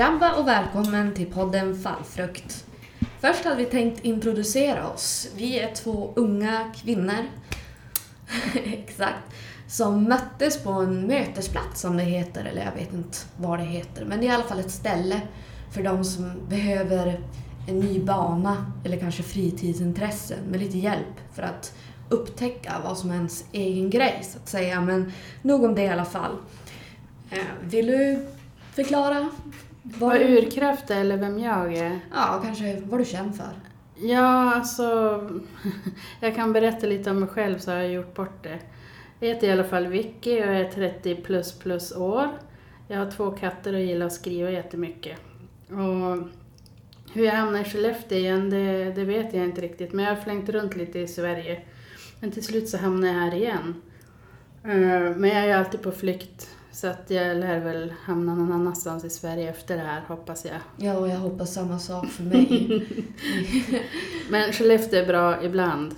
Tjabba och välkommen till podden Fallfrukt. Först hade vi tänkt introducera oss. Vi är två unga kvinnor, exakt, som möttes på en mötesplats som det heter, eller jag vet inte vad det heter, men det är i alla fall ett ställe för de som behöver en ny bana eller kanske fritidsintressen med lite hjälp för att upptäcka vad som är ens egen grej så att säga. Men nog om det i alla fall. Eh, vill du förklara? Vad urkraft är eller vem jag är? Ja, kanske vad du känner för. Ja, alltså... Jag kan berätta lite om mig själv så har jag gjort bort det. Jag heter i alla fall Vicky och jag är 30 plus plus år. Jag har två katter och gillar att skriva jättemycket. Och hur jag hamnade i Skellefteå igen, det, det vet jag inte riktigt. Men jag har flängt runt lite i Sverige. Men till slut så hamnade jag här igen. Eh, Men jag är ju alltid på flykt. Så att jag lär väl hamna någon annanstans i Sverige efter det här, hoppas jag. Ja, och jag hoppas samma sak för mig. Men Skellefteå är bra ibland.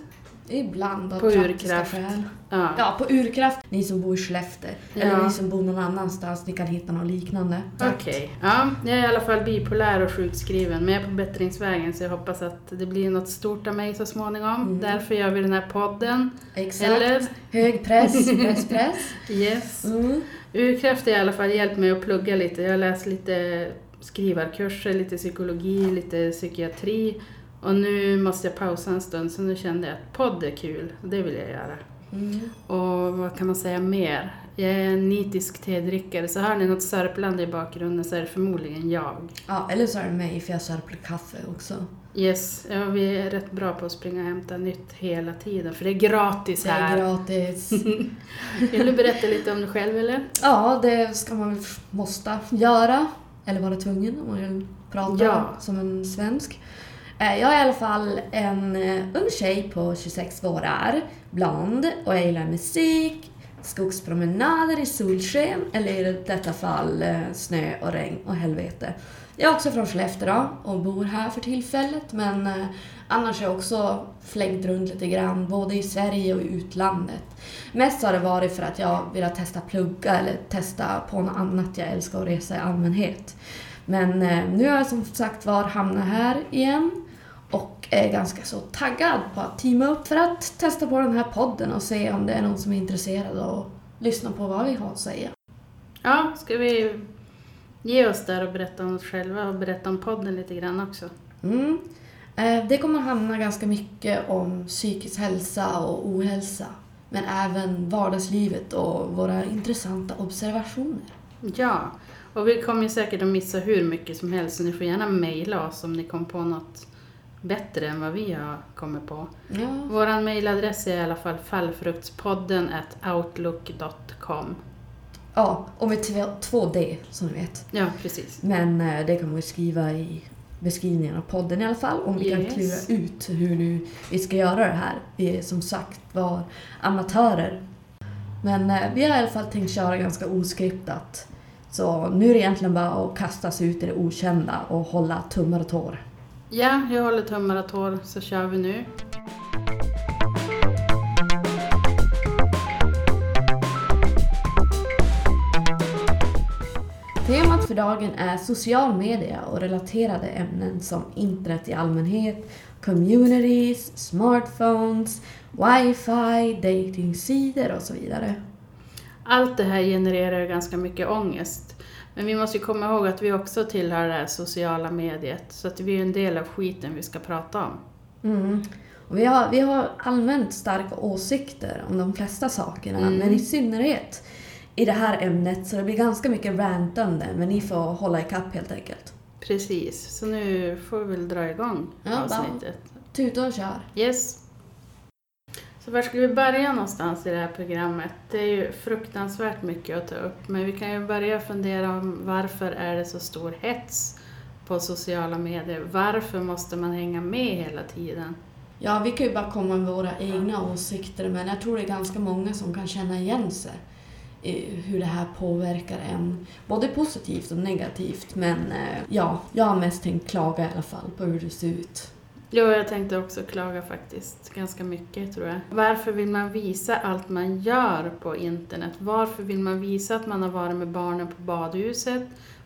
Ibland av På praktiska urkraft. skäl. Ja. Ja, på urkraft. Ni som bor i Skellefteå. Eller Ja. ni som bor någon annanstans, ni kan hitta något liknande. Okej. Ja, jag är i alla fall bipolär och sjukskriven, men jag är på bättringsvägen så jag hoppas att det blir något stort av mig så småningom. Mm. Därför gör vi den här podden. Exakt. Eller? Hög press, press, press. Yes. Mm. Urkraft har i alla fall hjälpt mig att plugga lite. Jag har läst lite skrivarkurser, lite psykologi, lite psykiatri. Och nu måste jag pausa en stund, så nu kände jag att podd är kul. Det vill jag göra. Mm. Och vad kan man säga mer? Jag är en nitisk tedrickare, så hör ni något sörplande i bakgrunden så är det förmodligen jag. Ja, eller så är det mig för jag sörplar kaffe också. Yes, ja, vi är rätt bra på att springa och hämta nytt hela tiden, för det är gratis Det är här. gratis. Vill du berätta lite om dig själv eller? Ja, det ska man väl måste göra. Eller vara tvungen om man vill prata Ja. som en svensk. Eh, jag är i alla fall en eh, ung tjej på 26 vårar, blond och jag gillar musik, skogspromenader i solsken eller i detta fall eh, snö och regn och helvete. Jag är också från Skellefteå och bor här för tillfället men annars har jag också flängt runt lite grann både i Sverige och i utlandet. Mest har det varit för att jag vill testa plugga eller testa på något annat. Jag älskar att resa i allmänhet. Men nu har jag som sagt var hamnat här igen och är ganska så taggad på att teama upp för att testa på den här podden och se om det är någon som är intresserad att lyssna på vad vi har att säga. Ja, ska vi ge oss där och berätta om oss själva och berätta om podden lite grann också? Mm. Eh, Det kommer handla ganska mycket om psykisk hälsa och ohälsa. Men även vardagslivet och våra intressanta observationer. Ja, och vi kommer ju säkert att missa hur mycket som helst, så ni får gärna mejla oss om ni kom på något bättre än vad vi har kommit på. Ja, Vår mejladress är i alla fall fallfruktspodden at outlook.com. ja och med två- D som ni vet. Ja, precis. Men eh, det kan man ju skriva i beskrivningen av podden i alla fall om vi kan Yes. klura ut hur nu vi ska göra det här. Vi är som sagt var amatörer. Men eh, vi har i alla fall tänkt köra ganska oskriptat. Så nu är det egentligen bara att kasta sig ut i det okända och hålla tummar och tår. Ja, jag håller tummar och tår, så kör vi nu. Temat för dagen är social media och relaterade ämnen som internet i allmänhet, communities, smartphones, wifi, datingsidor och så vidare. Allt det här genererar ganska mycket ångest. Men vi måste ju komma ihåg att vi också tillhör det här sociala mediet, så att vi är en del av skiten vi ska prata om. Mm. Vi, har, vi har allmänt starka åsikter om de flesta sakerna, Mm. men i synnerhet i det här ämnet så det blir ganska mycket rantande, men ni får hålla ikapp helt enkelt. Precis, så nu får vi väl dra igång Ja, avsnittet. Tuta och kör. Yes. Så var ska vi börja någonstans i det här programmet? Det är ju fruktansvärt mycket att ta upp, men vi kan ju börja fundera om varför är det så stor hets på sociala medier? Varför måste man hänga med hela tiden? Ja, vi kan ju bara komma med våra egna åsikter, men jag tror det är ganska många som kan känna igen sig i hur det här påverkar en, både positivt och negativt. Men eh, ja, jag har mest tänkt klaga i alla fall på hur det ser ut. Jo, jag tänkte också klaga faktiskt ganska mycket tror jag. Varför vill man visa allt man gör på internet? Varför vill man visa att man har varit med barnen på badhuset?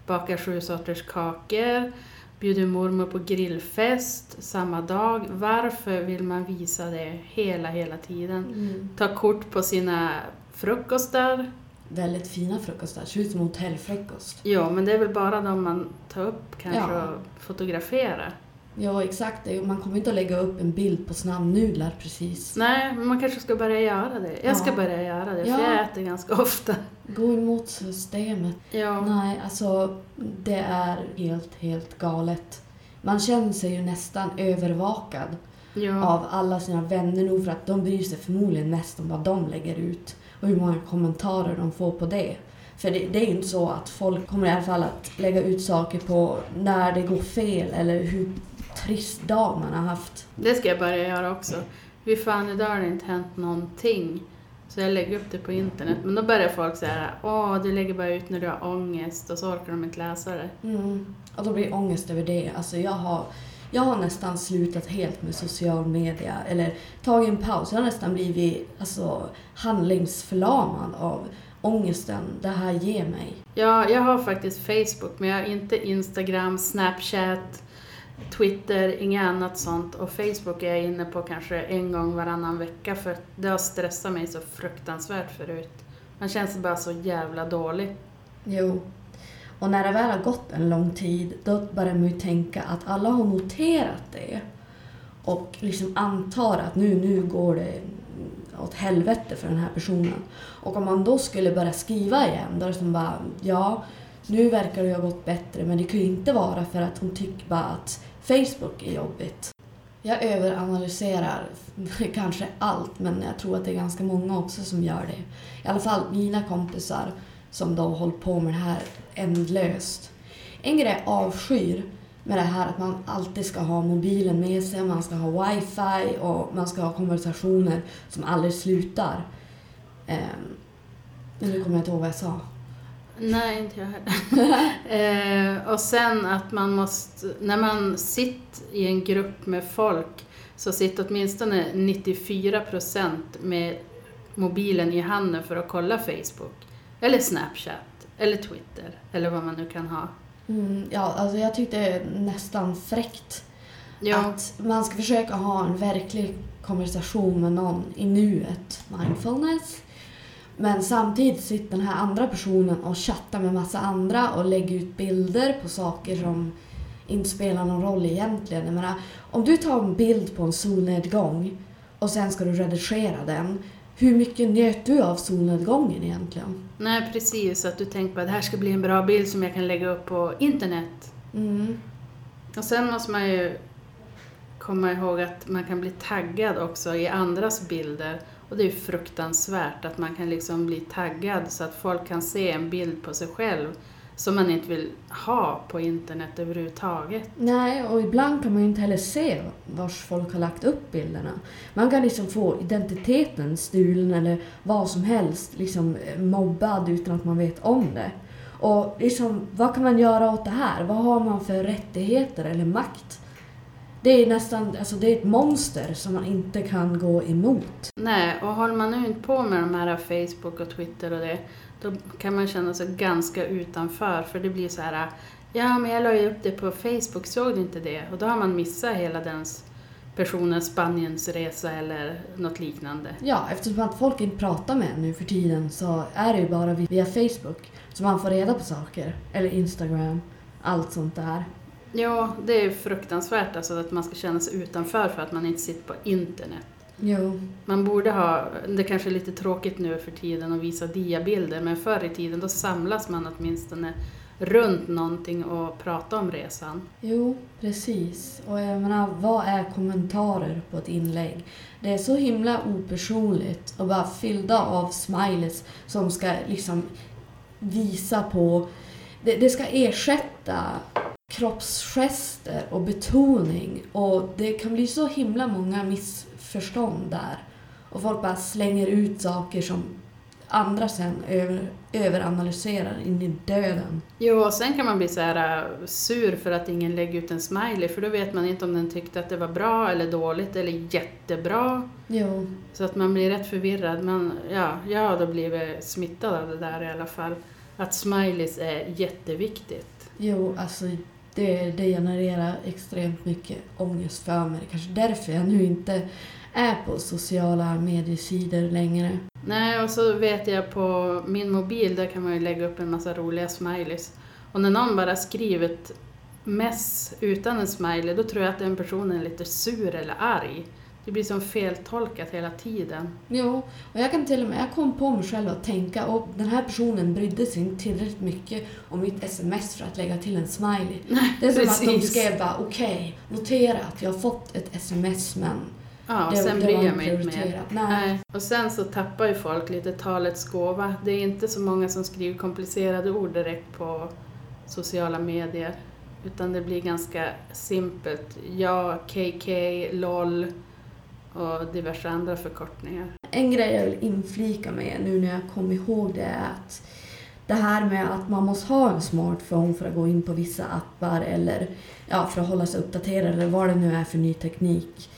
bakar sju sorters kakor, bjuder mormor på grillfest samma dag. Varför vill man visa det hela, hela tiden? Mm. Ta kort på sina frukostar. Väldigt fina frukostar, ser ut som hotellfrukost. Ja, men det är väl bara de man tar upp kanske Ja. och fotograferar. Ja, exakt. Det Man kommer inte att lägga upp en bild på snabbnudlar precis. Nej, men man kanske ska börja göra det. Jag ska Ja. börja göra det, Ja. för jag äter ganska ofta. Gå emot systemet. Ja. Nej, alltså det är helt, helt galet. Man känner sig ju nästan övervakad ja. av alla sina vänner nog för att de bryr sig förmodligen mest om vad de lägger ut och hur många kommentarer de får på det. För det, det är ju inte så att folk kommer i alla fall att lägga ut saker på när det går fel eller hur trist dag man har haft. Det ska jag börja göra också. Hur fan, idag har det inte hänt någonting. Så jag lägger upp det på internet. Men då börjar folk säga åh, du lägger bara ut när du har ångest och så orkar de inte läsa det. Mm. Och då blir ångest över det. Alltså jag har, jag har nästan slutat helt med social media eller tagit en paus. Jag har nästan blivit alltså, handlingsförlamad av ångesten det här ger mig. Ja, jag har faktiskt Facebook, men jag har inte Instagram, Snapchat, Twitter, inget annat sånt. Och Facebook är jag inne på kanske en gång varannan vecka för det har stressat mig så fruktansvärt förut. Man känner sig bara så jävla dålig. Jo. Och när det väl har gått en lång tid, då börjar man ju tänka att alla har noterat det. Och liksom antar att nu, nu går det åt helvete för den här personen. Och om man då skulle börja skriva igen, då är det som bara, ja, nu verkar det ha gått bättre, men det kan ju inte vara för att hon tycker bara att Facebook är jobbigt. Jag överanalyserar kanske allt, men jag tror att det är ganska många också som gör det. I alla fall mina kompisar som då har hållit på med det här ändlöst. En grej jag avskyr med det här att man alltid ska ha mobilen med sig, man ska ha wifi och man ska ha konversationer som aldrig slutar. Um, nu kommer jag inte ihåg vad jag sa. Nej, inte jag heller. eh, och sen att man måste, när man sitter i en grupp med folk så sitter åtminstone 94 procent med mobilen i handen för att kolla Facebook. Eller Snapchat, eller Twitter, eller vad man nu kan ha. Mm, ja, alltså jag tyckte nästan fräckt Ja, att man ska försöka ha en verklig konversation med någon i nuet, mindfulness. Men samtidigt sitter den här andra personen och chattar med massa andra och lägger ut bilder på saker som inte spelar någon roll egentligen. Jag menar, om du tar en bild på en solnedgång och sen ska du redigera den, hur mycket njöt du av solnedgången egentligen? nej precis. Att du tänker på att det här ska bli en bra bild som jag kan lägga upp på internet. Mm. Och sen måste man ju komma ihåg att man kan bli taggad också i andras bilder. Och det är fruktansvärt att man kan liksom bli taggad så att folk kan se en bild på sig själv som man inte vill ha på internet överhuvudtaget. Nej, och ibland kan man ju inte heller se vars folk har lagt upp bilderna. Man kan liksom få identiteten stulen eller vad som helst liksom eh, mobbad utan att man vet om det. Och liksom, vad kan man göra åt det här? Vad har man för rättigheter eller makt? Det är nästan, alltså det är ett monster som man inte kan gå emot. Nej, och håller man nu inte på med de här Facebook och Twitter och det, då kan man känna sig ganska utanför för det blir så här Ja, men jag la ju upp det på Facebook, såg du inte det? Och då har man missat hela den personens Spaniens resa eller något liknande. Ja, eftersom att folk inte pratar med en nu för tiden så är det ju bara via Facebook som man får reda på saker. Eller Instagram, allt sånt där. Ja, det är fruktansvärt alltså att man ska känna sig utanför för att man inte sitter på internet. Jo, Man borde ha, det kanske är lite tråkigt nu för tiden att visa diabilder, men förr i tiden då samlas man åtminstone runt någonting och prata om resan. jo, precis. Och jag menar, vad är kommentarer på ett inlägg? Det är så himla opersonligt och bara fyllda av smileys som ska liksom visa på... Det, det ska ersätta kroppsgester och betoning och det kan bli så himla många missförstånd där. Och folk bara slänger ut saker som andra sen över, överanalyserar in i döden. Jo, och sen kan man bli så här äh, sur för att ingen lägger ut en smiley, för då vet man inte om den tyckte att det var bra eller dåligt eller jättebra. Jo, Så att man blir rätt förvirrad. Men ja, jag har då blivit smittad av det där i alla fall. Att smileys är jätteviktigt. Jo, alltså det, det genererar extremt mycket ångest för mig. Det kanske därför jag nu inte är på sociala mediesidor längre. Nej, och så vet jag på min mobil, där kan man ju lägga upp en massa roliga smileys. Och när någon bara skriver ett mess utan en smiley, då tror jag att den personen är lite sur eller arg. Det blir som feltolkat hela tiden. Jo, och jag kan till och med, jag kom på mig själv att tänka och den här personen brydde sig inte tillräckligt mycket om mitt sms för att lägga till en smiley. Nej, Det är som att de precis. skrev bara okej, notera att jag har fått ett sms men Ja, och det, sen bryr jag mig inte mer. Nej. Och sen så tappar ju folk lite talets gåva. Det är inte så många som skriver komplicerade ord direkt på sociala medier. Utan det blir ganska simpelt. Ja, KK, LOL och diverse andra förkortningar. En grej jag vill inflika med nu när jag kom ihåg det är att det här med att man måste ha en smartphone för att gå in på vissa appar eller ja, för att hålla sig uppdaterad eller vad det nu är för ny teknik.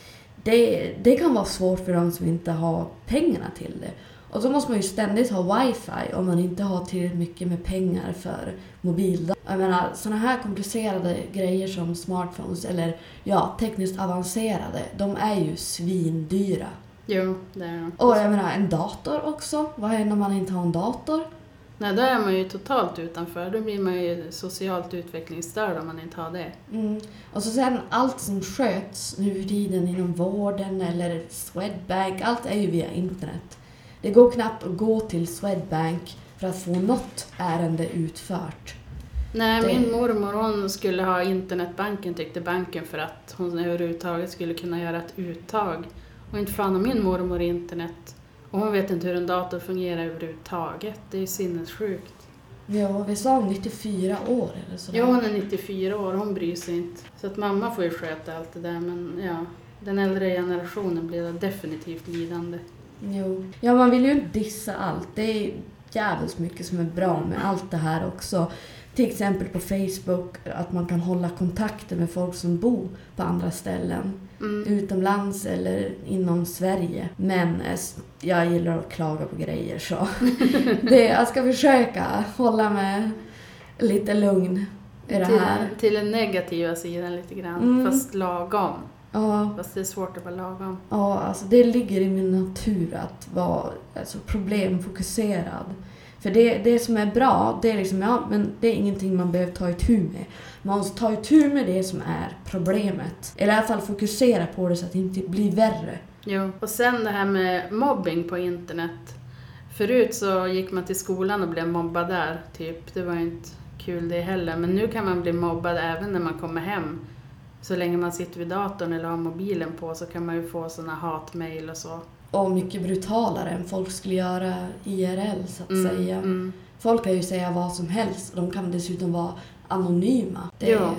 Det, det kan vara svårt för de som inte har pengarna till det. Och så måste man ju ständigt ha wifi om man inte har tillräckligt mycket med pengar för mobil. Jag menar, sådana här komplicerade grejer som smartphones eller ja, tekniskt avancerade, de är ju svindyra. Jo, det är de. Och jag menar, en dator också. Vad händer om man inte har en dator? Nej, då är man ju totalt utanför. Då blir man ju socialt utvecklingsstörd om man inte har det. Mm. Och så sen allt som sköts nu för tiden inom vården eller Swedbank, allt är ju via internet. Det går knappt att gå till Swedbank för att få något ärende utfört. Nej, Det- min mormor hon skulle ha internetbanken tyckte banken för att hon överhuvudtaget skulle kunna göra ett uttag. Och inte fan har min mormor internet. Och hon vet inte hur en dator fungerar överhuvudtaget. Det är ju sinnessjukt. Ja, vi sa 94 år eller sådär. Jo, hon är 94 år, hon bryr sig inte. Så att mamma får ju sköta allt det där, men ja. Den äldre generationen blir definitivt lidande. Jo. Ja, man vill ju inte dissa allt. Det är jävligt mycket som är bra med allt det här också. Till exempel på Facebook, att man kan hålla kontakter med folk som bor på andra ställen. Mm. Utomlands eller inom Sverige. Men eh, jag gillar att klaga på grejer så det, jag ska försöka hålla mig lite lugn i det här. Till, till den negativa sidan lite grann, Mm. fast lagom. Ja, Fast det är svårt att vara lagom. ja, alltså det ligger i min natur att vara alltså, problemfokuserad. För det, det som är bra, det är liksom, ja, men det är ingenting man behöver ta itu med. Man måste ta itu med det som är problemet. Eller i alla fall fokusera på det så att det inte blir värre. Jo. Och sen det här med mobbing på internet. Förut så gick man till skolan och blev mobbad där, typ. Det var ju inte kul det heller. Men nu kan man bli mobbad även när man kommer hem. Så länge man sitter vid datorn eller har mobilen på så kan man ju få såna hatmejl och så. Och mycket brutalare än folk skulle göra IRL så att Mm, säga. mm. Folk kan ju säga vad som helst och de kan dessutom vara anonyma. Det, Ja.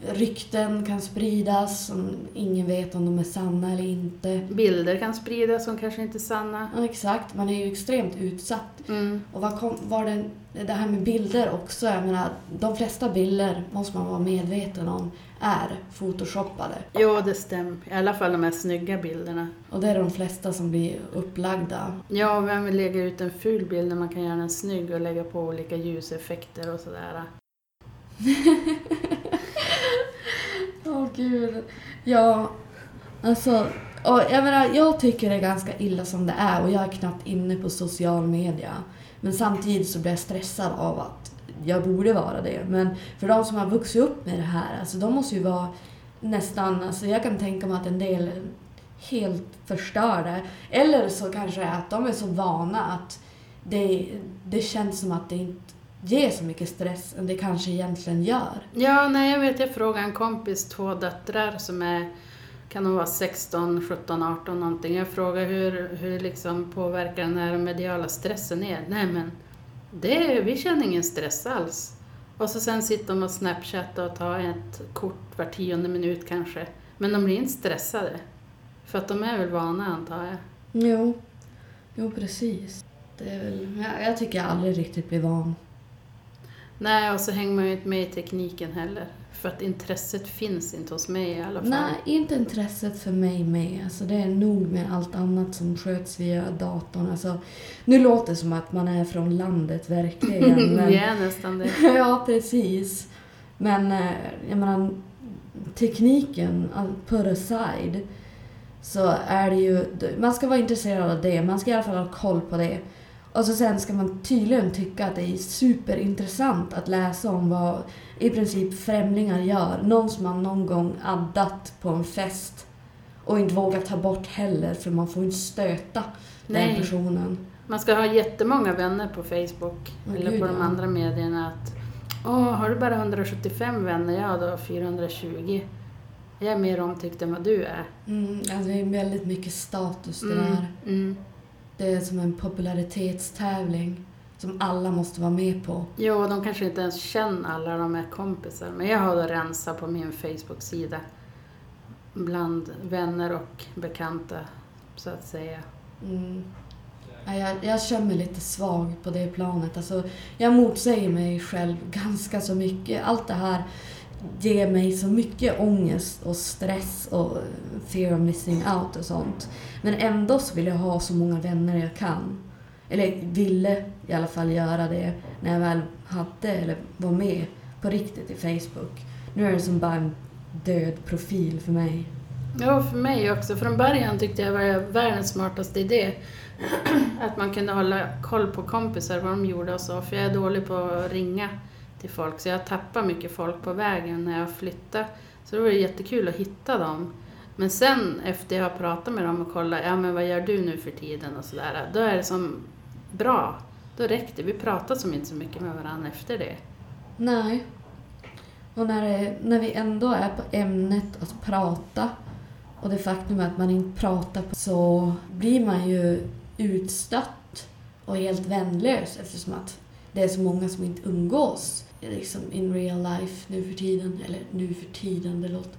Rykten kan spridas som ingen vet om de är sanna eller inte. Bilder kan spridas som kanske inte är sanna. Ja, exakt, man är ju extremt utsatt. Mm. Och vad kom, var det, det här med bilder också, jag menar, de flesta bilder måste man vara medveten om är photoshoppade. Jo, det stämmer. I alla fall de här snygga bilderna. Och det är de flesta som blir upplagda. Ja, vem vill lägga ut en ful bild när man kan göra den snygg och lägga på olika ljuseffekter och sådär. Åh gud. Ja, alltså. Och jag menar, jag tycker det är ganska illa som det är och jag är knappt inne på social media. Men samtidigt så blir jag stressad av att jag borde vara det. Men för de som har vuxit upp med det här, alltså de måste ju vara nästan, alltså jag kan tänka mig att en del är helt förstörda. Eller så kanske det är att de är så vana att det, det känns som att det inte ger så mycket stress än det kanske egentligen gör. Ja, nej, jag vet, jag frågade en kompis, två döttrar som är, kan de vara 16, 17, 18 någonting. Jag frågade hur, hur liksom påverkar den här mediala stressen er? Nej men, det, vi känner ingen stress alls. Och så sen sitter de och snapchattar och tar ett kort var tionde minut kanske. Men de blir inte stressade. För att de är väl vana antar jag. Jo, jo precis. Det är väl, jag, jag tycker jag aldrig riktigt blir van. Nej, och så hänger man ju inte med i tekniken heller. För att intresset finns inte hos mig i alla fall. Nej, inte intresset för mig med. Alltså det är nog med allt annat som sköts via datorn. Alltså, nu låter det som att man är från landet verkligen. men- Vi är nästan det. ja, precis. Men eh, jag menar, tekniken, put aside, så är det ju... Man ska vara intresserad av det. Man ska i alla fall ha koll på det. Och så sen ska man tydligen tycka att det är superintressant att läsa om vad i princip främlingar gör. Någon som man någon gång addat på en fest och inte vågar ta bort heller för man får inte stöta den Nej. personen. Man ska ha jättemånga vänner på Facebook Men eller gud, på de ja. andra medierna. Att, Åh, har du bara 175 vänner? Ja, då 420. Jag är mer omtyckt än vad du är. Mm, alltså det är väldigt mycket status det Mm, där. mm. Det är som en popularitetstävling som alla måste vara med på. Jo, de kanske inte ens känner alla de är kompisar. Men jag har rensat på min Facebook-sida bland vänner och bekanta, så att säga. Mm. Ja, Jag, jag känner mig lite svag på det planet. Alltså, jag motsäger mig själv ganska så mycket. Allt det här ger mig så mycket ångest och stress och fear of missing out och sånt. Men ändå så vill jag ha så många vänner jag kan. Eller ville i alla fall göra det när jag väl hade eller var med på riktigt i Facebook. Nu är det som bara en död profil för mig. Ja, för mig också. Från början tyckte jag var världens smartaste idé. Att man kunde hålla koll på kompisar, vad de gjorde och så. För jag är dålig på att ringa till folk, så jag tappar mycket folk på vägen när jag flyttade. Så det var jättekul att hitta dem. Men sen efter jag har pratat med dem och kollat, ja men vad gör du nu för tiden och sådär. Då är det som bra. Då räckte Vi pratade som inte så mycket med varandra efter det. Nej. Och när, det, när vi ändå är på ämnet att prata och det faktum att man inte pratar så blir man ju utstött och helt vänlös eftersom att det är så många som inte umgås liksom in real life nu för tiden. Eller nu för tiden, det låter...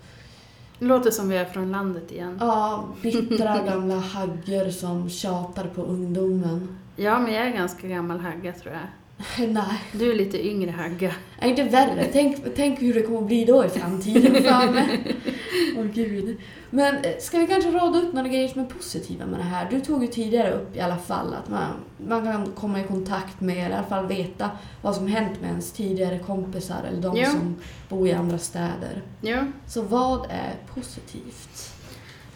Det låter som vi är från landet igen. Ja, bittra gamla haggor som tjatar på ungdomen. Ja, men jag är ganska gammal hagga tror jag. Nej, Du är lite yngre hagga. Nej, inte värre. Tänk, tänk hur det kommer att bli då i framtiden. Fan. Åh gud. Men eh, ska vi kanske rada upp några grejer som är positiva med det här? Du tog ju tidigare upp i alla fall att man, man kan komma i kontakt med, eller i alla fall veta vad som hänt med ens tidigare kompisar eller de Ja. som bor i andra städer. Ja. Så vad är positivt?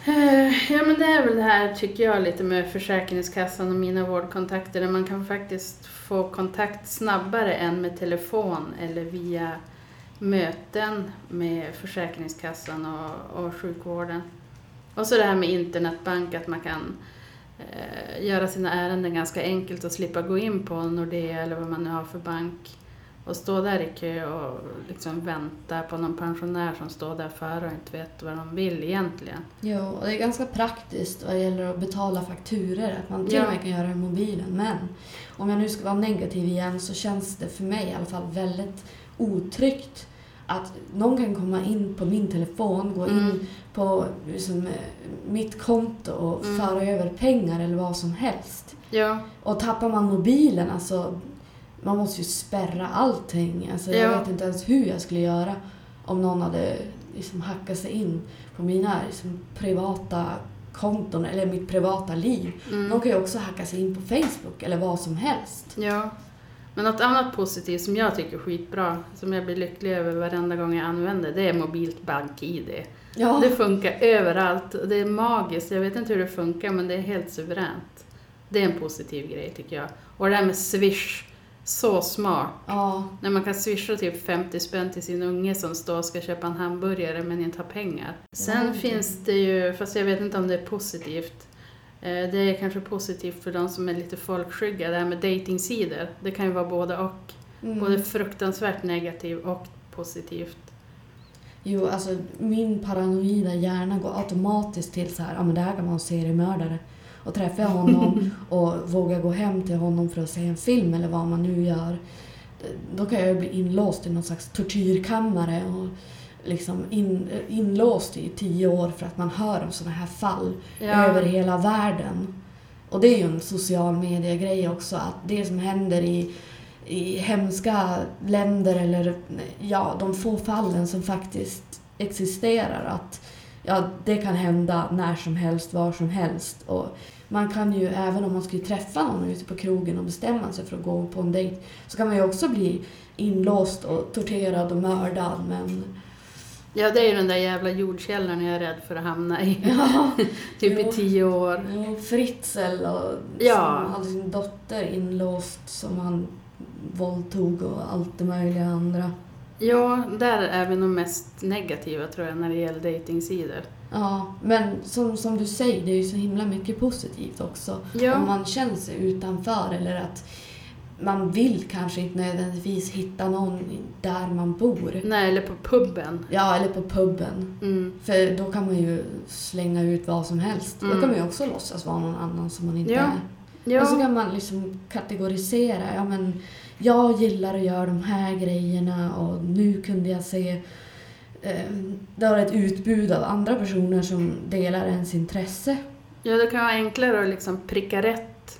Eh, Ja men det är väl det här tycker jag lite med Försäkringskassan och mina vårdkontakter där man kan faktiskt få kontakt snabbare än med telefon eller via möten med Försäkringskassan och, och sjukvården. Och så det här med internetbank, att man kan eh, göra sina ärenden ganska enkelt och slippa gå in på Nordea eller vad man nu har för bank och stå där i kö och liksom vänta på någon pensionär som står där före och inte vet vad de vill egentligen. Jo, och det är ganska praktiskt vad det gäller att betala fakturer, att man till och med kan göra det i mobilen. Men om jag nu ska vara negativ igen så känns det för mig i alla fall väldigt otryggt att någon kan komma in på min telefon, gå in Mm. på liksom, eh, mitt konto och Mm. föra över pengar eller vad som helst. Ja, Och tappar man mobilen, alltså man måste ju spärra allting. Alltså, jag Ja. vet inte ens hur jag skulle göra om någon hade liksom hackat sig in på mina liksom, privata konton eller mitt privata liv. mm. De kan ju också hacka sig in på Facebook eller vad som helst. ja. Men något annat positivt som jag tycker är skitbra, som jag blir lycklig över varenda gång jag använder, det är mobilt bank-id. Ja, Det funkar överallt och det är magiskt. Jag vet inte hur det funkar men det är helt suveränt. Det är en positiv grej tycker jag. Och det här med Swish, så smart. ja, När man kan swisha typ 50 spänn till sin unge som står och ska köpa en hamburgare men inte har pengar. Sen Ja, finns det ju, fast jag vet inte om det är positivt, det är kanske positivt för de som är lite folkskygga, det här med datingsidor. Det kan ju vara både och. mm. Både fruktansvärt negativt och positivt. Jo, alltså min paranoida hjärna går automatiskt till så här, ja men det här kan vara en seriemördare. Och träffar jag honom och vågar gå hem till honom för att se en film eller vad man nu gör, då kan jag ju bli inlåst i någon slags tortyrkammare och liksom in, inlåst i tio år för att man hör om sådana här fall över hela världen. Och det är ju en social media-grej också, att det som händer i i hemska länder eller ja, de få fallen som faktiskt existerar. Att ja, det kan hända när som helst, var som helst. Och man kan ju, även om man skulle träffa någon ute på krogen och bestämma sig för att gå på en dejt, så kan man ju också bli inlåst och torterad och mördad. Men Ja, det är ju den där jävla jordkällaren jag är rädd för att hamna i. ja, typ Jo. i tio år. Jo, Fritzl och, Ja. som hade sin dotter inlåst som han våldtog och allt det möjliga andra. Ja, där är vi nog mest negativa tror jag när det gäller dejtingsidor. Ja, men som, som du säger, det är ju så himla mycket positivt också. Ja. Om man känner sig utanför eller att man vill kanske inte nödvändigtvis hitta någon där man bor. Nej, eller på puben. Ja, eller på puben. Mm. För då kan man ju slänga ut vad som helst. Då Mm. kan man ju också låtsas vara någon annan som man inte Ja. är. Ja, Och så kan man liksom kategorisera. Ja, men jag gillar att göra de här grejerna och nu kunde jag se eh, det har ett utbud av andra personer som delar ens intresse. ja, det kan vara enklare att liksom pricka rätt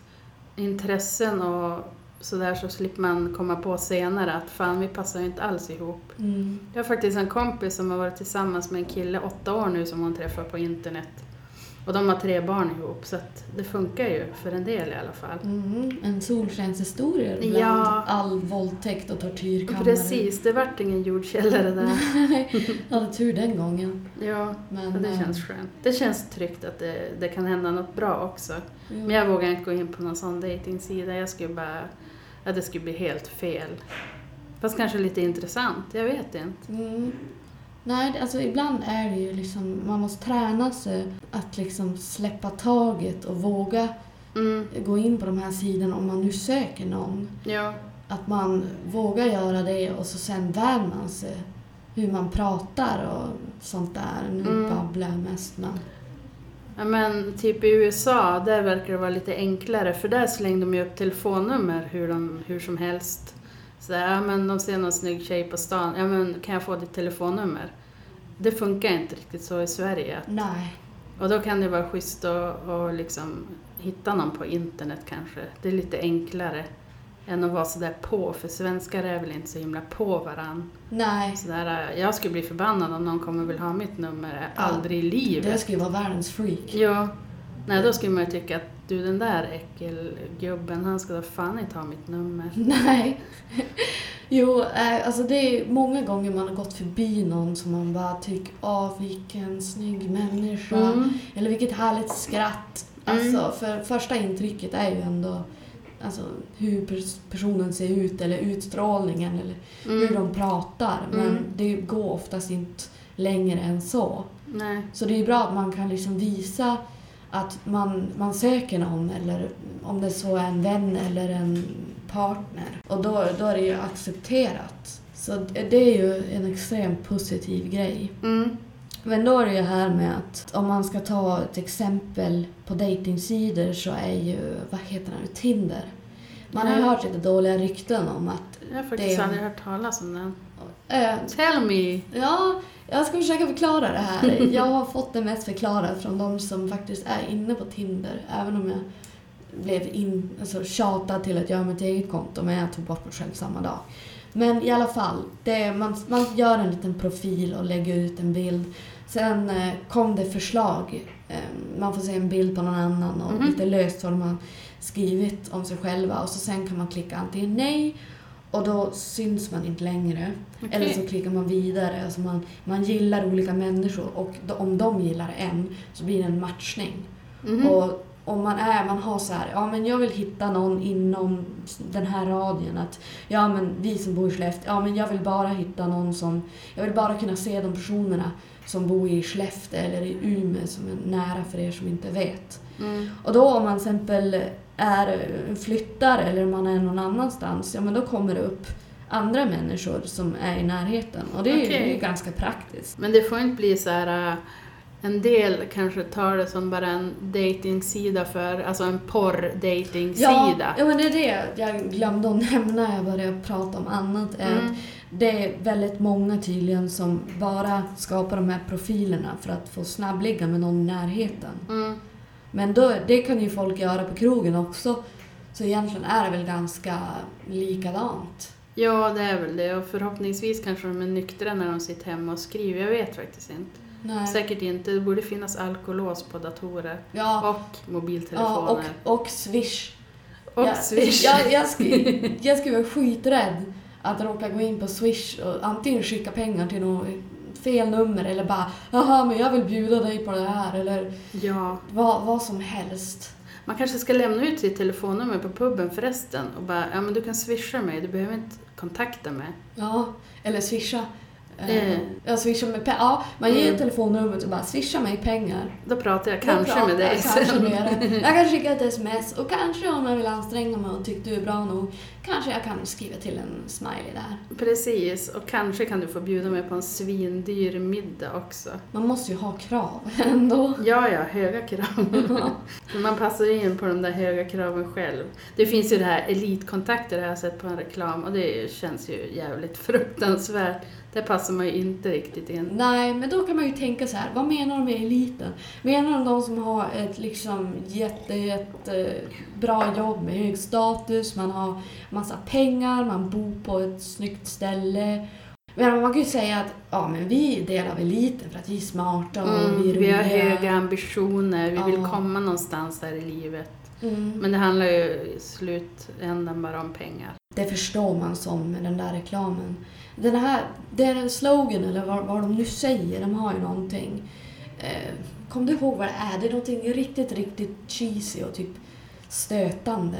intressen och sådär så slipper man komma på senare att fan, vi passar ju inte alls ihop. Mm. Jag har faktiskt en kompis som har varit tillsammans med en kille åtta år nu som hon träffar på internet. Och de har tre barn ihop så att det funkar ju för en del i alla fall. Mm. En solskenshistoria bland Ja. all våldtäkt och tortyrkammare. Precis, det vart ingen jordkällare där. Jag hade tur den gången. Ja, Men, det eh, känns skönt. Det känns tryggt att det, det kan hända något bra också. jo. Men jag vågar inte gå in på någon sån dejtingsida. Jag skulle bara... Ja, det skulle bli helt fel. Fast kanske lite intressant, jag vet inte. Mm. Nej, alltså ibland är det ju liksom, man måste träna sig att liksom släppa taget och våga Mm, gå in på de här sidorna om man nu söker någon. ja. Att man vågar göra det och så sen vär man sig hur man pratar och sånt där. Nu Mm. babblar jag mest men... ja, men typ i USA, där verkar det vara lite enklare för där slängde de ju upp telefonnummer hur, de, hur som helst. Så där, ja men de ser någon snygg tjej på stan, ja men kan jag få ditt telefonnummer? Det funkar inte riktigt så i Sverige. Nej. Och då kan det vara schysst att, liksom hitta någon på internet kanske. Det är lite enklare än att vara sådär på, för svenskar är väl inte så himla på varann. Nej. Sådär, jag skulle bli förbannad om någon kommer och vill ha mitt nummer. Ja, Aldrig i Det livet. ska ju vara världens freak. Ja. Nej, då skulle man ju tycka att du den där äckelgubben, han ska då fan inte ha mitt nummer. Nej. Jo, eh, alltså det är många gånger man har gått förbi någon som man bara tycker, åh vilken snygg människa. Mm. Eller vilket härligt skratt. Mm. Alltså, för första intrycket är ju ändå alltså, hur pers- personen ser ut eller utstrålningen eller hur Mm. de pratar. Men Mm. det går oftast inte längre än så. Nej. Så det är bra att man kan liksom visa att man, man söker någon eller om det så är en vän eller en partner. Och då, då är det ju accepterat. Så det det är ju en extremt positiv grej. Mm. Men då är det ju här med att om man ska ta ett exempel på datingsidor så är ju, vad heter det nu, Tinder. Man har ju hört lite dåliga rykten om att... Jag har faktiskt Det- aldrig hört talas om den. Äh, Tell me! ja, jag ska försöka förklara det här. Jag har fått det mest förklarat från de som faktiskt är inne på Tinder. Även om jag blev in, alltså, tjatad till att göra mitt eget konto, men jag tog bort mig själv samma dag. Men i alla fall, det, man, man gör en liten profil och lägger ut en bild. Sen eh, kom det förslag. Eh, man får se en bild på någon annan och Mhm. lite löst vad de har skrivit om sig själva. Och så sen kan man klicka antingen nej och då syns man inte längre. Okej. Eller så klickar man vidare. Alltså man, man gillar olika människor och då, om de gillar en så blir det en matchning. Mhm. Och om man är, man har så här, ja men jag vill hitta någon inom den här radien. Att, ja men vi som bor i Skellefteå, ja men jag vill bara hitta någon som, jag vill bara kunna se de personerna som bor i Skellefteå eller i Umeå som är nära för er som inte vet. Mm. Och då om man till exempel är flyttar eller man är någon annanstans, ja men då kommer det upp andra människor som är i närheten. Och det är, ju, ganska praktiskt. Men det får inte bli så här... äh, En del kanske tar det som bara en datingsida för, alltså en porr-datingsida. ja, men det är det jag glömde att nämna när jag började prata om annat. Mm. Det är väldigt många tydligen som bara skapar de här profilerna för att få snabbligga med någon i närheten. Mm. Men då, det kan ju folk göra på krogen också. Så egentligen är det väl ganska likadant. Ja, det är väl det. Och förhoppningsvis kanske de är nyktra när de sitter hemma och skriver. Jag vet faktiskt inte. Nej. Säkert inte. Det borde finnas alkolås på datorer. Ja, Och ja mobiltelefoner. och, och Swish. och, jag, Swish. Jag, jag, skulle, jag skulle vara skiträdd att råka gå in på Swish och antingen skicka pengar till något fel nummer eller bara ”Jaha, men jag vill bjuda dig på det här” eller Ja. vad, vad som helst. Man kanske ska lämna ut sitt telefonnummer på puben förresten och bara ”Ja, men du kan swisha mig. Du behöver inte kontakta mig”. Ja, eller swisha. Eh. Eh, ja, swisha med pengar. Ja, man ger Mm. telefonnumret och bara swisha mig pengar. Då pratar jag kanske pratar med dig jag kanske sen. med dig. Jag kan skicka ett sms och kanske om jag vill anstränga mig och tycker du är bra nog, kanske jag kan skriva till en smiley där. Precis, och kanske kan du få bjuda mig på en svindyr middag också. Man måste ju ha krav ändå. Ja, ja, höga krav. Man passar in på de där höga kraven själv. Det finns ju det här elitkontakter har jag sett på en reklam och det känns ju jävligt fruktansvärt. Där passar man ju inte riktigt in. Nej, men då kan man ju tänka så här, vad menar de med eliten? Menar de de som har ett liksom jätte, jätte bra jobb med hög status, man har massa pengar, man bor på ett snyggt ställe. Men man kan ju säga att ja, men vi är del av eliten för att vi är smarta och Mm, vi är vi har roliga. höga ambitioner, vi vill Ja. komma någonstans här i livet. Mm. Men det handlar ju i slutändan bara om pengar. Det förstår man som med den där reklamen. Den här, den slogan, eller vad, vad de nu säger, de har ju någonting. Eh, kom du ihåg vad det är? Det är någonting riktigt, riktigt cheesy och typ stötande.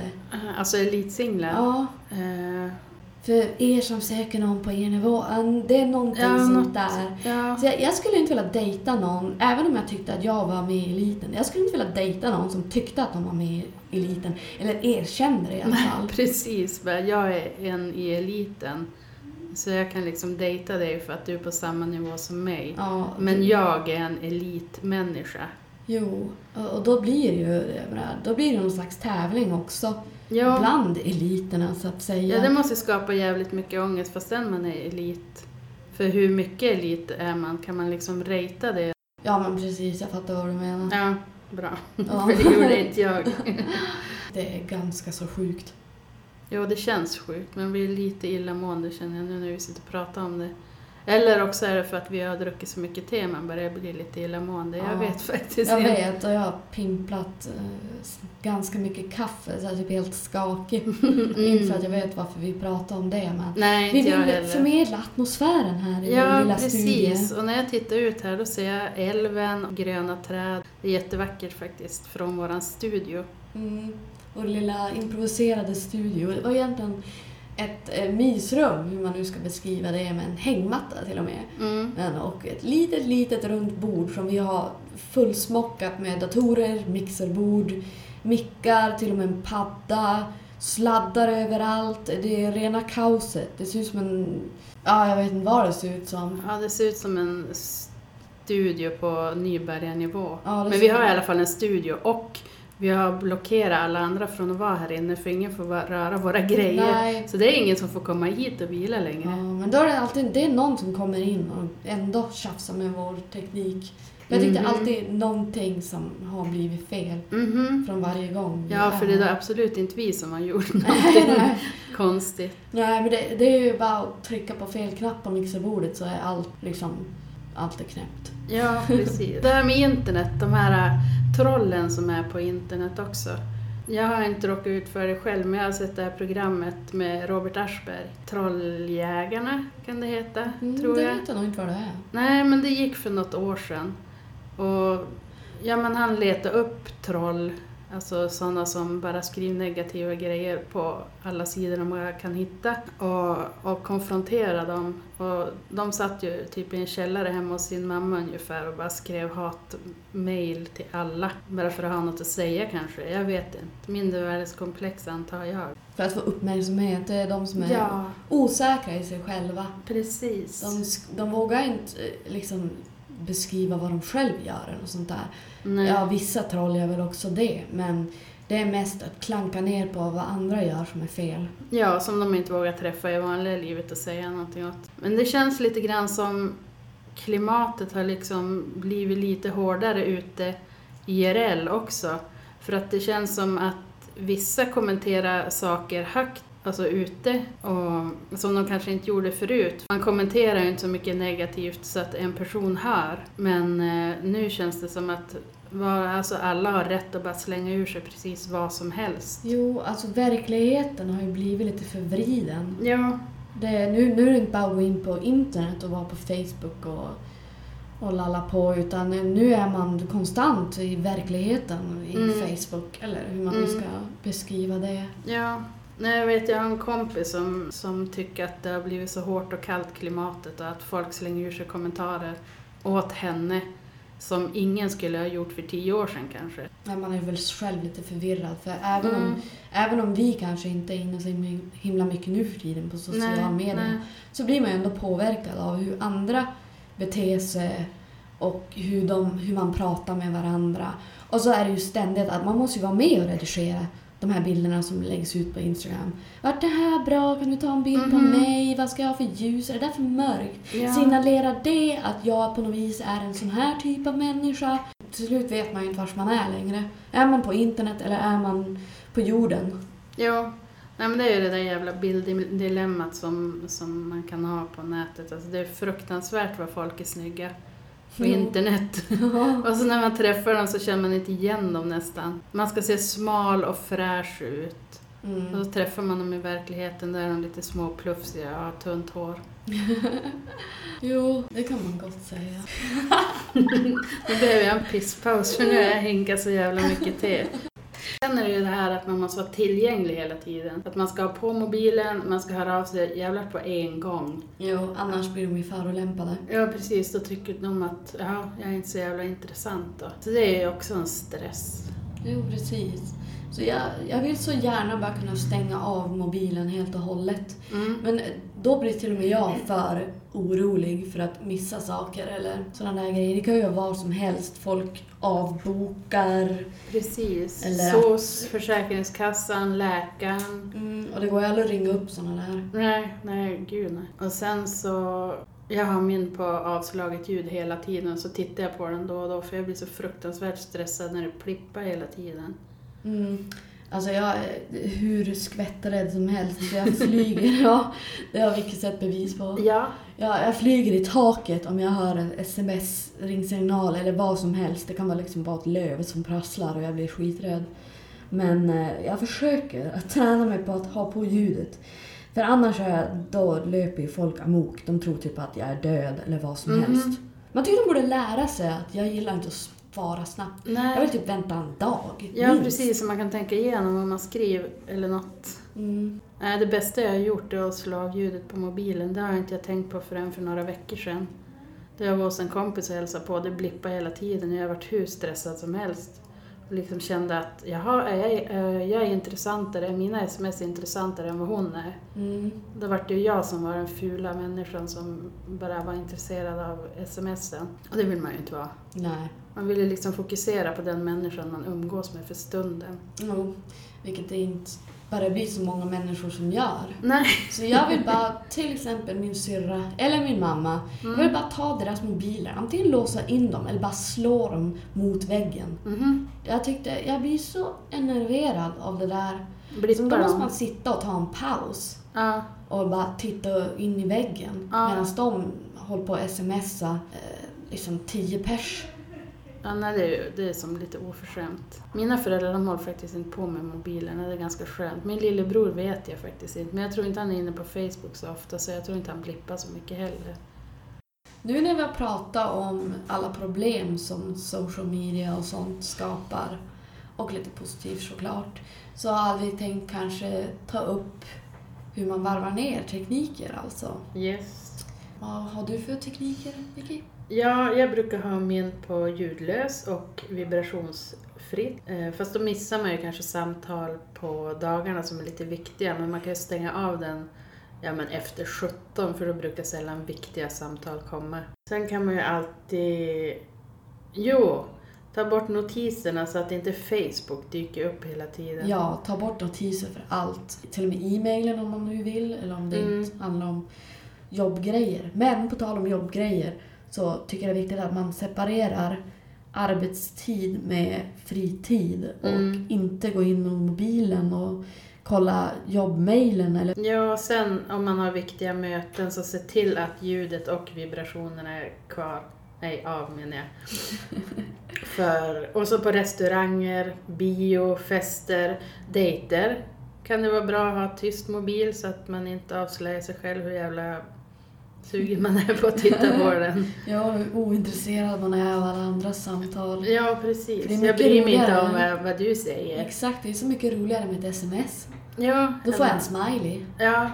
Alltså elitsinglar. Ja, Eh, för er som söker någon på er nivå. Det är någonting Ja, sånt något- där. ja. Så jag, jag skulle inte vilja dejta någon, även om jag tyckte att jag var med i eliten. Jag skulle inte vilja dejta någon som tyckte att de var med i eliten. Eller erkände det i alla fall. Precis, bara, jag är en i eliten. Så jag kan liksom dejta dig för att du är på samma nivå som mig. Ja, Men jag är en elitmänniska. Jo, och då blir det ju då blir det någon slags tävling också. Ja, Bland eliterna så att säga. ja, det måste skapa jävligt mycket ångest fastän man är elit. För hur mycket elit är man? Kan man liksom ratea det? Ja men precis, jag fattar vad du menar. Ja, bra. Ja. För det gjorde inte jag. Det är ganska så sjukt. Jo, det känns sjukt. Man blir lite illamående känner jag nu när vi sitter och pratar om det. Eller också är det för att vi har druckit så mycket te man börjar bli lite illamående. Jag Ja. vet faktiskt Jag inte. vet och jag har pimplat eh, ganska mycket kaffe så jag är typ helt skakig. Inte för att jag vet varför vi pratar om det men Nej, vi jag vill förmedla atmosfären här i Ja, lilla precis. studie. Och när jag tittar ut här då ser jag älven och gröna träd. Det är jättevackert faktiskt från våran studio. Mm. Vår lilla improviserade studio. Det var egentligen ett eh, mysrum, hur man nu ska beskriva det, med en hängmatta till och med. Mm. Och ett litet, litet runt bord som vi har fullsmockat med datorer, mixerbord, mickar, till och med en padda, sladdar överallt. Det är rena kaoset. Det ser ut som en... Ja, jag vet inte vad det ser ut som. Ja, det ser ut som en studio på nybörjarnivå. Ja, Men vi har i alla fall en studio och vi har blockerat alla andra från att vara här inne för ingen får röra våra grejer. Nej. Så det är ingen som får komma hit och vila längre. Ja, men då är det alltid det är någon som kommer in och ändå tjafsar med vår teknik. Jag tyckte Mhm. alltid någonting som har blivit fel Mhm. från varje gång. Ja, för det är absolut inte vi som har gjort någonting nej. konstigt. Nej, men det, det är ju bara att trycka på fel knapp på mixerbordet så är allt liksom, allt är knäppt. Ja, precis. Det här med internet, de här äh, trollen som är på internet också. Jag har inte råkat ut för det själv, men jag har sett det här programmet med Robert Aschberg. Trolljägarna kan det heta, Mm, tror det jag. vet jag nog inte vad det är. Nej, men det gick för något år sedan. Och ja, men han letade upp troll, alltså sådana som bara skriver negativa grejer på alla sidor de kan hitta och, och konfrontera dem. Och de satt ju typ i en källare hemma hos sin mamma ungefär och bara skrev hatmail till alla. Bara för att ha något att säga kanske, jag vet inte. Mindervärdeskomplex antar jag. För att få uppmärksamhet, det är de som är Ja, osäkra i sig själva. precis. De, de vågar inte eh, liksom beskriva vad de själv gör eller sånt där. Nej. Ja, vissa troll gör väl också det, men det är mest att klanka ner på vad andra gör som är fel. Ja, som de inte vågar träffa i vanliga livet och säga någonting åt. Men det känns lite grann som klimatet har liksom blivit lite hårdare ute IRL också. För att det känns som att vissa kommenterar saker högt, alltså ute, och, som de kanske inte gjorde förut. Man kommenterar ju inte så mycket negativt så att en person hör. Men eh, nu känns det som att var, alltså alla har rätt att bara slänga ur sig precis vad som helst. Jo, alltså verkligheten har ju blivit lite förvriden. Ja, Det, nu, nu är det inte bara att gå in på internet och vara på Facebook och, och lalla på utan nu är man konstant i verkligheten i Mm. Facebook eller hur man nu Mm. ska beskriva det. ja. Nej, jag vet, jag har en kompis som, som tycker att det har blivit så hårt och kallt klimatet och att folk slänger ur sig kommentarer åt henne som ingen skulle ha gjort för tio år sedan kanske. Men man är väl själv lite förvirrad för även, Mm. om, även om vi kanske inte är inne så himla mycket nu för tiden på sociala Nej, medier nej. så blir man ju ändå påverkad av hur andra beter sig och hur, de, hur man pratar med varandra. Och så är det ju ständigt att man måste ju vara med och redigera de här bilderna som läggs ut på Instagram. Vart det här bra? Kan du ta en bild på Mhm. mig? Vad ska jag ha för ljus? Är det där för mörkt? Ja. Signalerar det att jag på något vis är en sån här typ av människa? Till slut vet man ju inte var man är längre. Är man på internet eller är man på jorden? Jo, Nej, men det är ju det där jävla bilddilemmat som, som man kan ha på nätet. Alltså, det är fruktansvärt vad folk är snygga på internet. och så när man träffar dem så känner man inte igen dem nästan. Man ska se smal och fräsch ut. Och Mm. så träffar man dem i verkligheten, där är de lite små plufsiga och har tunt hår. Jo, det kan man gott säga. Nu behöver jag en pisspaus för nu har jag hinkat så jävla mycket te. Sen är det ju det här att man måste vara tillgänglig hela tiden. Att man ska ha på mobilen, man ska höra av sig jävlar på en gång. Jo, annars blir de ju förolämpade. Ja precis, då tycker de att ja, jag är inte så jävla intressant då. Så det är ju också en stress. Jo, precis. Så jag, jag vill så gärna bara kunna stänga av mobilen helt och hållet. Mm. Men då blir till och med jag för orolig för att missa saker eller sådana där grejer. Det kan ju vara vad som helst. Folk avbokar. Precis. Eller SOS, Försäkringskassan, läkaren. Mm, och det går ju aldrig att ringa upp sådana där. Nej, nej, gud nej. Och sen så, jag har min på avslaget ljud hela tiden så tittar jag på den då och då för jag blir så fruktansvärt stressad när det plippar hela tiden. Mm. Alltså jag är hur skvätträdd som helst. Så jag flyger. ja, det har Vicky sett bevis på. Ja. Ja, jag flyger i taket om jag hör en sms-ringsignal eller vad som helst. Det kan vara liksom bara ett löv som prasslar och jag blir skiträdd. Men eh, jag försöker att träna mig på att ha på ljudet. För annars är jag, då löper ju folk amok. De tror typ att jag är död eller vad som Mhm. helst. Man tycker de borde lära sig att jag gillar inte att svara snabbt. Jag Nej. vill typ vänta en dag. Ja, minst. precis. Så man kan tänka igenom vad man skriver eller något. Mm. Nej, det bästa jag har gjort är att slå av ljudet på mobilen. Det har jag inte jag tänkt på förrän för några veckor sedan. Då jag var hos en kompis och hälsade på. Det blippade hela tiden. Jag har varit hur stressad som helst. Liksom kände att jaha, är jag, är jag är intressantare, är mina sms intressantare än vad hon är? Mm. Då var det ju jag som var den fula människan som bara var intresserad av smsen. Och det vill man ju inte vara. Nej. Man vill ju liksom fokusera på den människan man umgås med för stunden. Jo, vilket det inte bara blir så många människor som gör. Nej. Så jag vill bara, till exempel min syrra eller min mamma, Mm. jag vill bara ta deras mobiler, antingen låsa in dem eller bara slå dem mot väggen. Mhm. Jag tyckte, jag blir så enerverad av det där. Så då måste man sitta och ta en paus Ja. och bara titta in i väggen Ja. medan de håller på att smsa eh, liksom tio pers. Ja, nej, det är, det är som lite oförskämt. Mina föräldrar de håller faktiskt inte på med mobilerna, det är ganska skönt. Min lillebror vet jag faktiskt inte, men jag tror inte han är inne på Facebook så ofta så jag tror inte han blippar så mycket heller. Nu när vi har pratat om alla problem som social media och sånt skapar, och lite positivt såklart, så hade vi tänkt kanske ta upp hur man varvar ner tekniker alltså. Yes. Vad har du för tekniker, Vicky? Ja, jag brukar ha min på ljudlös och vibrationsfritt. Eh, Fast då missar man ju kanske samtal på dagarna som är lite viktiga, men man kan ju stänga av den ja, men efter 17 för då brukar sällan viktiga samtal komma. Sen kan man ju alltid... Jo, ta bort notiserna så att inte Facebook dyker upp hela tiden. Ja, ta bort notiser för allt. Till och med e-mailen om man nu vill, eller om det Mm. inte handlar om jobbgrejer. Men på tal om jobbgrejer så tycker jag det är viktigt att man separerar arbetstid med fritid och Mm. inte gå in på mobilen och kolla jobbmailen eller Ja, och sen om man har viktiga möten så se till att ljudet och vibrationerna är kvar. Nej, av menar jag. För, och så på restauranger, bio, fester, dejter kan det vara bra att ha tyst mobil så att man inte avslöjar sig själv hur jävla sugen man är på att titta på den. ja, hur ointresserad man är av alla andras samtal. Ja, För precis. det är Jag bryr mig inte om vad, vad du säger. Exakt, det är så mycket roligare med ett sms. Ja, Då får jag en smiley. Ja,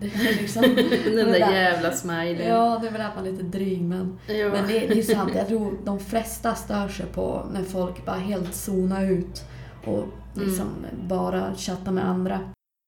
Det är liksom, den där jävla smileyn. Ja, det är väl att man är lite dryg men, Ja. men det, det är sant. Jag tror de flesta stör sig på när folk bara helt zonar ut och liksom bara chattar med andra.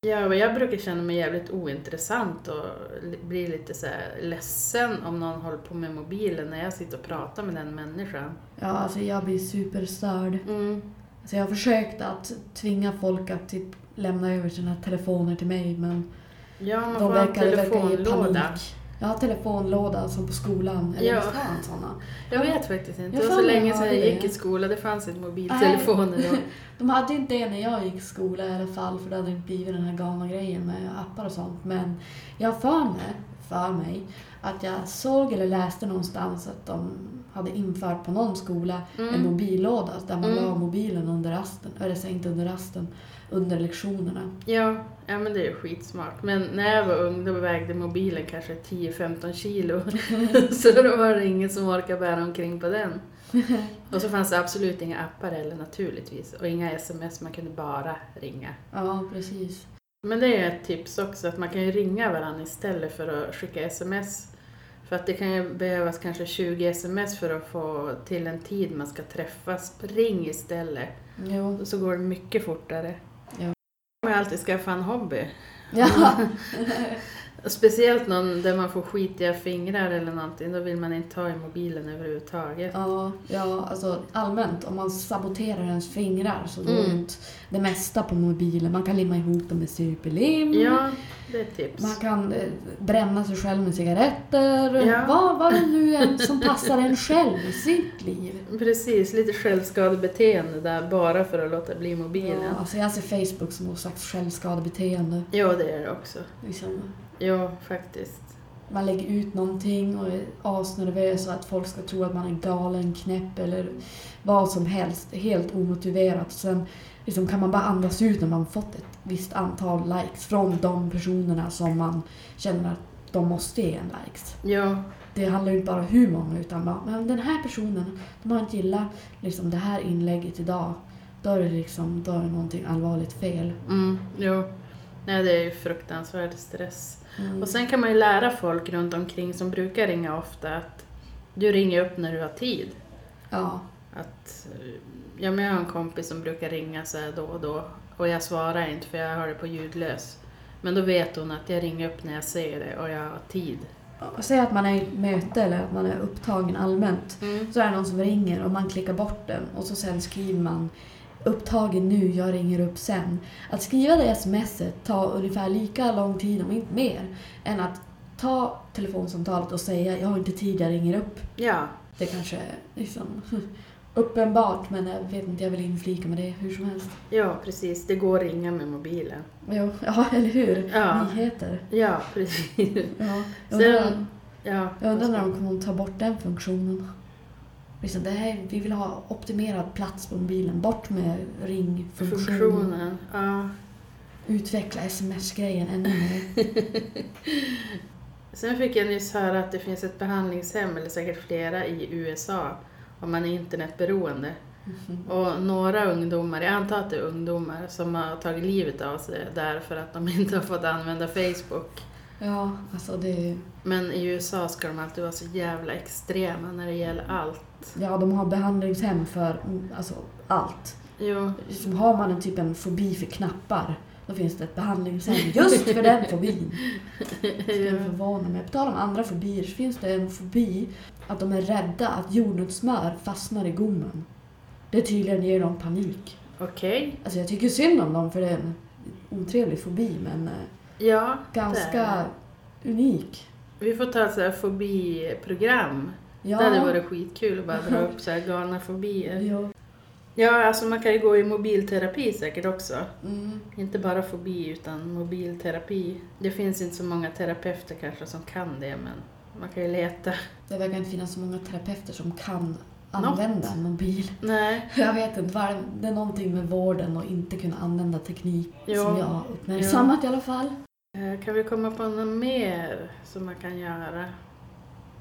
Ja, jag brukar känna mig jävligt ointressant och li- bli lite så här ledsen om någon håller på med mobilen när jag sitter och pratar med den människan. Ja, alltså jag blir superstörd. Mm. Alltså jag har försökt att tvinga folk att typ lämna över sina telefoner till mig men Ja, man de får en verkar, verkar ge telefonlåda. panik. Jag har telefonlåda som på skolan. Eller Ja. visst har man såna? Jag vet faktiskt inte. Jag Det var så länge sedan jag gick det. i skola. Det fanns inte mobiltelefoner då. De hade inte det när jag gick i skola i alla fall för det hade inte blivit den här galna grejen med appar och sånt. Men jag har för mig, för mig att jag såg eller läste någonstans att de hade infört på någon skola en Mm. mobillåda där man Mm. la mobilen under rasten, eller så inte under rasten, under lektionerna. Ja, ja, men det är ju skitsmart. Men när jag var ung då vägde mobilen kanske 10-15 kilo. så då var det ingen som orkade bära omkring på den. Och så fanns det absolut inga appar heller naturligtvis. Och inga sms, man kunde bara ringa. Ja, precis. Men det är ett tips också, att man kan ju ringa varandra istället för att skicka sms. För att det kan ju behövas kanske 20 sms för att få till en tid man ska träffas. Ring istället, Jo. så går det mycket fortare. Ja. Man har alltid skaffa en hobby. Ja. Speciellt någon där man får skitiga fingrar eller någonting, då vill man inte ta i mobilen överhuvudtaget. Ja, ja, alltså allmänt om man saboterar ens fingrar så går Mm. ut det mesta på mobilen. Man kan limma ihop dem med superlim. Ja, det är ett tips. Man kan eh, bränna sig själv med cigaretter. Ja. Vad, vad det nu är som passar en själv i sitt liv. Precis, lite självskadebeteende där bara för att låta bli mobilen. Ja, alltså jag ser Facebook som någon slags självskadebeteende. Ja, det är det också. Liksom, Ja, faktiskt. man lägger ut någonting och är asnervös och att folk ska tro att man är galen, knäpp eller vad som helst. Helt omotiverat. Sen liksom kan man bara andas ut när man fått ett visst antal likes från de personerna som man känner att de måste ge en likes. Ja, Det handlar ju inte bara om hur många utan bara, men den här personen, de har inte gillat liksom, det här inlägget idag. Då är det liksom, då är det någonting allvarligt fel. mm, jo. Nej, det är ju fruktansvärd stress. Mm. Och sen kan man ju lära folk runt omkring som brukar ringa ofta att du ringer upp när du har tid. Ja, Att, ja, men jag har en kompis som brukar ringa så då och då och jag svarar inte för jag har det på ljudlös. Men då vet hon att jag ringer upp när jag ser det och jag har tid. och säg att man är i ett möte eller att man är upptagen allmänt. Mm. Så är det någon som ringer och man klickar bort den och så sen skriver man upptagen nu, jag ringer upp sen. Att skriva det smset tar ungefär lika lång tid, om inte mer, än att ta telefonsamtalet och säga jag har inte tid, jag ringer upp. Ja, Det kanske är liksom uppenbart men jag vet inte, jag vill inflika med det hur som helst. ja, precis. Det går att ringa med mobilen. Jo, ja, eller hur? Ja. Nyheter. Ja, precis. Ja. Jag undrar, Sen, ja, jag undrar när de kommer att ta bort den funktionen. Liksom, det här, vi vill ha optimerad plats på mobilen. Bort med ringfunktionen. funktionen. Ja. Utveckla sms-grejen ännu mer. Sen fick jag nyss höra att det finns ett behandlingshem, eller säkert flera, i USA om man är internetberoende. Och några ungdomar, jag antar att det är ungdomar, som har tagit livet av sig därför att de inte har fått använda Facebook. Ja, alltså det... Men i USA ska de alltid vara så jävla extrema när det gäller allt. Ja, de har behandlingshem för mm, alltså, allt. Jo, Liksom, har man en typ en fobi för knappar, då finns det ett behandlingshem just för den fobin. skulle förvåna mig. På tal om andra fobier så finns det en fobi att de är rädda att jordnötssmör fastnar i gommen. Det tydligen ger dem panik. okej. Alltså jag tycker synd om dem för det är en otrevlig fobi men eh, Ja, ganska unik. Vi får ta ett fobiprogram Ja. Det hade varit skitkul att bara dra upp så här galna fobier. Ja. Ja, alltså man kan ju gå i mobilterapi säkert också. Mm. Inte bara fobi utan mobilterapi. Det finns inte så många terapeuter kanske som kan det men man kan ju leta. Det verkar inte finnas så många terapeuter som kan använda en mobil. Nej, Jag vet inte, vad det- är någonting med vården och inte kunna använda teknik Ja. som jag uppmärksammat i alla fall. Eh, kan vi komma på något mer som man kan göra?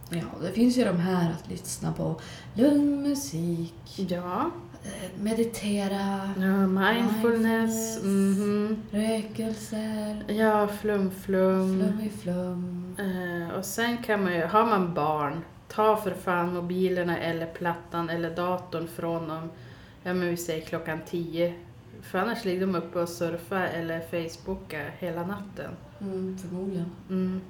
Ja, det finns ju de här att lyssna på lugn musik, Ja, eh, meditera, ja mindfulness, Mindfulness. mhm. rökelser, ja flum flum. flum i flum. Eh, och sen kan man ju, har man barn, ta för fan mobilerna eller plattan eller datorn från dem, ja men vi säger klockan 10. För annars ligger de uppe och surfar eller facebookar hela natten. Mm, förmodligen. Mm.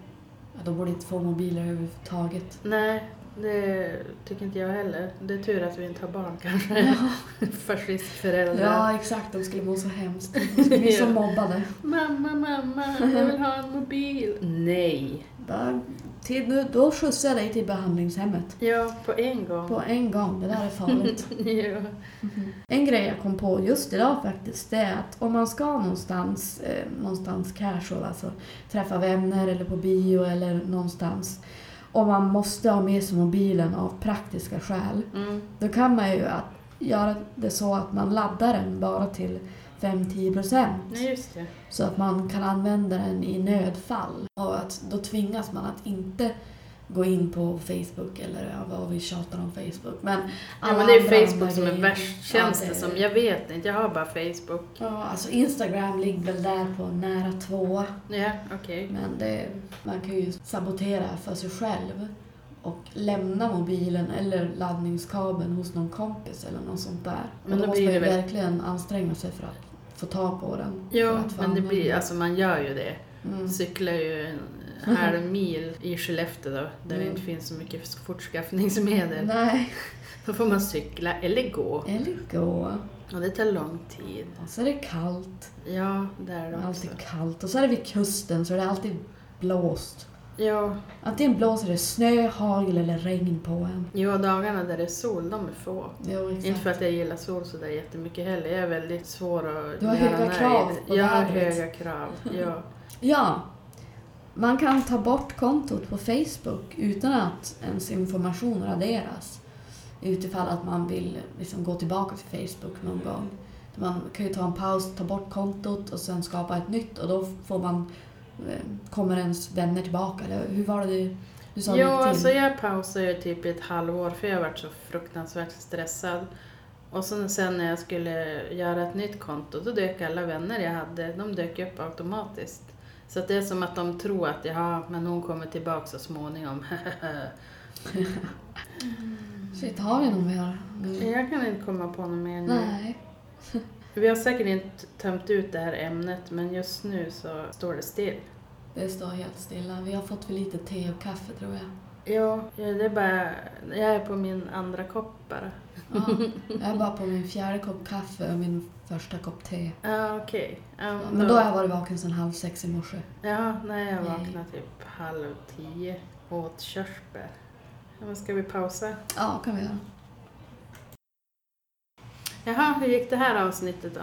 Ja, de borde inte få mobiler överhuvudtaget. Nej, det tycker inte jag heller. Det är tur att vi inte har barn kanske. Ja. Fascistföräldrar. ja, exakt. De skulle må så hemskt. De skulle bli så mobbade. Mamma, mamma, jag vill ha en mobil. Nej. Bara, till, nu, då skjutsar jag dig till behandlingshemmet. Ja, på en gång. På en gång. Det där är farligt. ja. En grej jag kom på just idag faktiskt, det är att om man ska någonstans, eh, någonstans casual, alltså träffa vänner eller på bio eller någonstans, och man måste ha med sig mobilen av praktiska skäl, Mm. då kan man ju att göra det så att man laddar den bara till 5-10 procent. Så att man kan använda den i nödfall. Och att då tvingas man att inte gå in på Facebook eller ja, vad vi tjatar om Facebook. Men Ja, alla men det är Facebook som är värst känns Ja, det som. Jag vet inte, jag har bara Facebook. Ja, alltså Instagram ligger väl där på nära två. Ja, okej. Men det, man kan ju sabotera för sig själv och lämna mobilen eller laddningskabeln hos någon kompis eller något sånt där. Men och då då måste man ju väl- verkligen ansträngna sig för att få tag på den. Jo, men det blir, alltså man gör ju det. Mm. Cyklar ju en halv mil i Skellefteå då, där det Mm. inte finns så mycket fortskaffningsmedel. Nej, Då får man cykla eller gå. eller gå. Och det tar lång tid. Och så är det kallt. Ja, det är Det det också. alltid kallt. Och så är det vid kusten så är det alltid blåst. Ja, Antingen blåser det snö, hagel eller regn på en. jo, dagarna där det är sol, de är få. Jo, Inte för att jag gillar sol så där jättemycket heller. Jag är väldigt svår att Du har höga krav på Jag har vädret. höga krav, ja. Ja, man kan ta bort kontot på Facebook utan att ens information raderas. Utifall att man vill liksom gå tillbaka till Facebook någon gång. Man kan ju ta en paus, ta bort kontot och sen skapa ett nytt och då får man, kommer ens vänner tillbaka. Eller hur var det du, sa Jo, alltså jag pausade typ i ett halvår för jag varit så fruktansvärt stressad. Och sen, sen när jag skulle göra ett nytt konto, då dök alla vänner jag hade, de dök upp automatiskt. Så det är som att de tror att ja, men hon kommer tillbaka så småningom. Shit, har vi någon mer? Mm. jag kan inte komma på något mer nu. Nej. Vi har säkert inte tömt ut det här ämnet, men just nu så står det still. Det står helt stilla. Vi har fått för lite te och kaffe tror jag. Ja, det är bara, jag är på min andra kopp bara. Ja, jag är bara på min fjärde kopp kaffe och min första kopp te. Ja, okej. Ja, Men då har jag varit vaken sedan halv sex i morse. Ja, nej jag vaknade typ halv tio och åt körsbär. Men ska vi pausa? Ja, kan vi göra. Jaha, hur gick det här avsnittet då?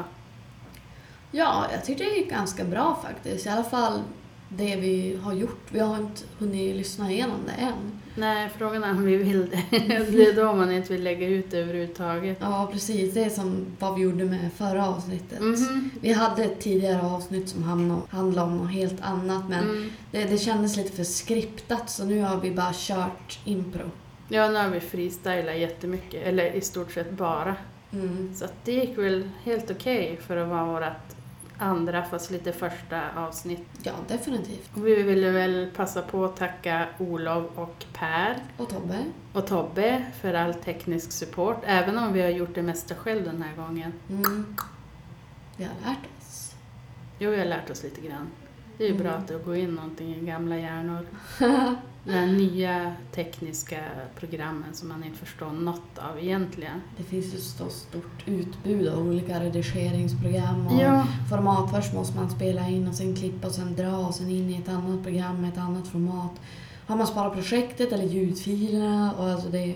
Ja, jag tyckte det gick ganska bra faktiskt. I alla fall det vi har gjort. Vi har inte hunnit lyssna igenom det än. Nej, frågan är om vi vill det. Det är då man inte vill lägga ut det överhuvudtaget. Ja, precis. Det är som vad vi gjorde med förra avsnittet. Mhm. Vi hade ett tidigare avsnitt som handlade om något helt annat men Mm. det, det kändes lite för skriptat så nu har vi bara kört impro. Ja, nu har vi freestylat jättemycket, eller i stort sett bara. Mm. Så det gick väl helt okej för att vara vårt andra, fast lite första avsnitt. Ja, definitivt. Och vi ville väl passa på att tacka Olof och Per Och Tobbe? och Tobbe för all teknisk support, även om vi har gjort det mesta själv den här gången. Mm. Vi har lärt oss. Jo, vi har lärt oss lite grann. Det är ju bra att det går in någonting i gamla hjärnor. De nya tekniska programmen som man inte förstår något av egentligen. Det finns ju så stort utbud av olika redigeringsprogram och Ja, format. Först måste man spela in och sen klippa och sen dra och sen in i ett annat program med ett annat format. har man sparat projektet eller ljudfilerna och alltså det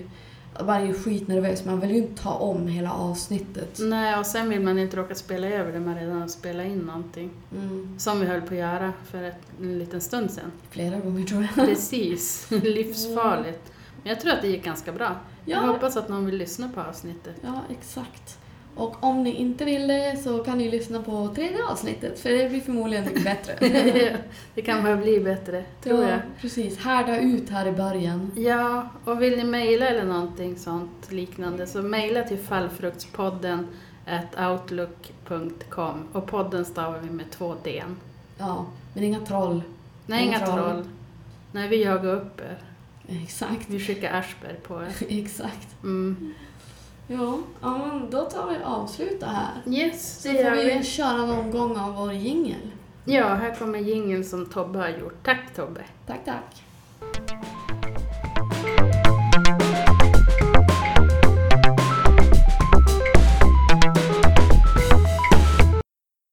man är ju skitnervös. Man vill ju inte ta om hela avsnittet. Nej, och sen vill man inte råka spela över det man redan har spelat in någonting. Mm. Som vi höll på att göra för ett, en liten stund sedan. Flera gånger tror jag. Precis, livsfarligt. Men jag tror att det gick ganska bra. Jag Ja, hoppas att någon vill lyssna på avsnittet. ja, exakt. Och om ni inte vill det så kan ni lyssna på tredje avsnittet för det blir förmodligen mycket bättre. det kan bara bli bättre, tror jag. Ja, precis. Härda ut här i början. Ja, och vill ni mejla eller någonting sånt liknande så mejla till fallfruktspodden outlook.com och podden stavar vi med två D. Ja, men inga troll. Nej, inga Inga troll. troll. Nej, vi jagar upp er. Exakt. Vi skickar Aschberg på er. Exakt. Mm. Ja, ja men då tar vi och avslutar här. Yes, Så får vi vi. köra en omgång av vår jingel. Ja, här kommer jingeln som Tobbe har gjort. Tack Tobbe. Tack, tack.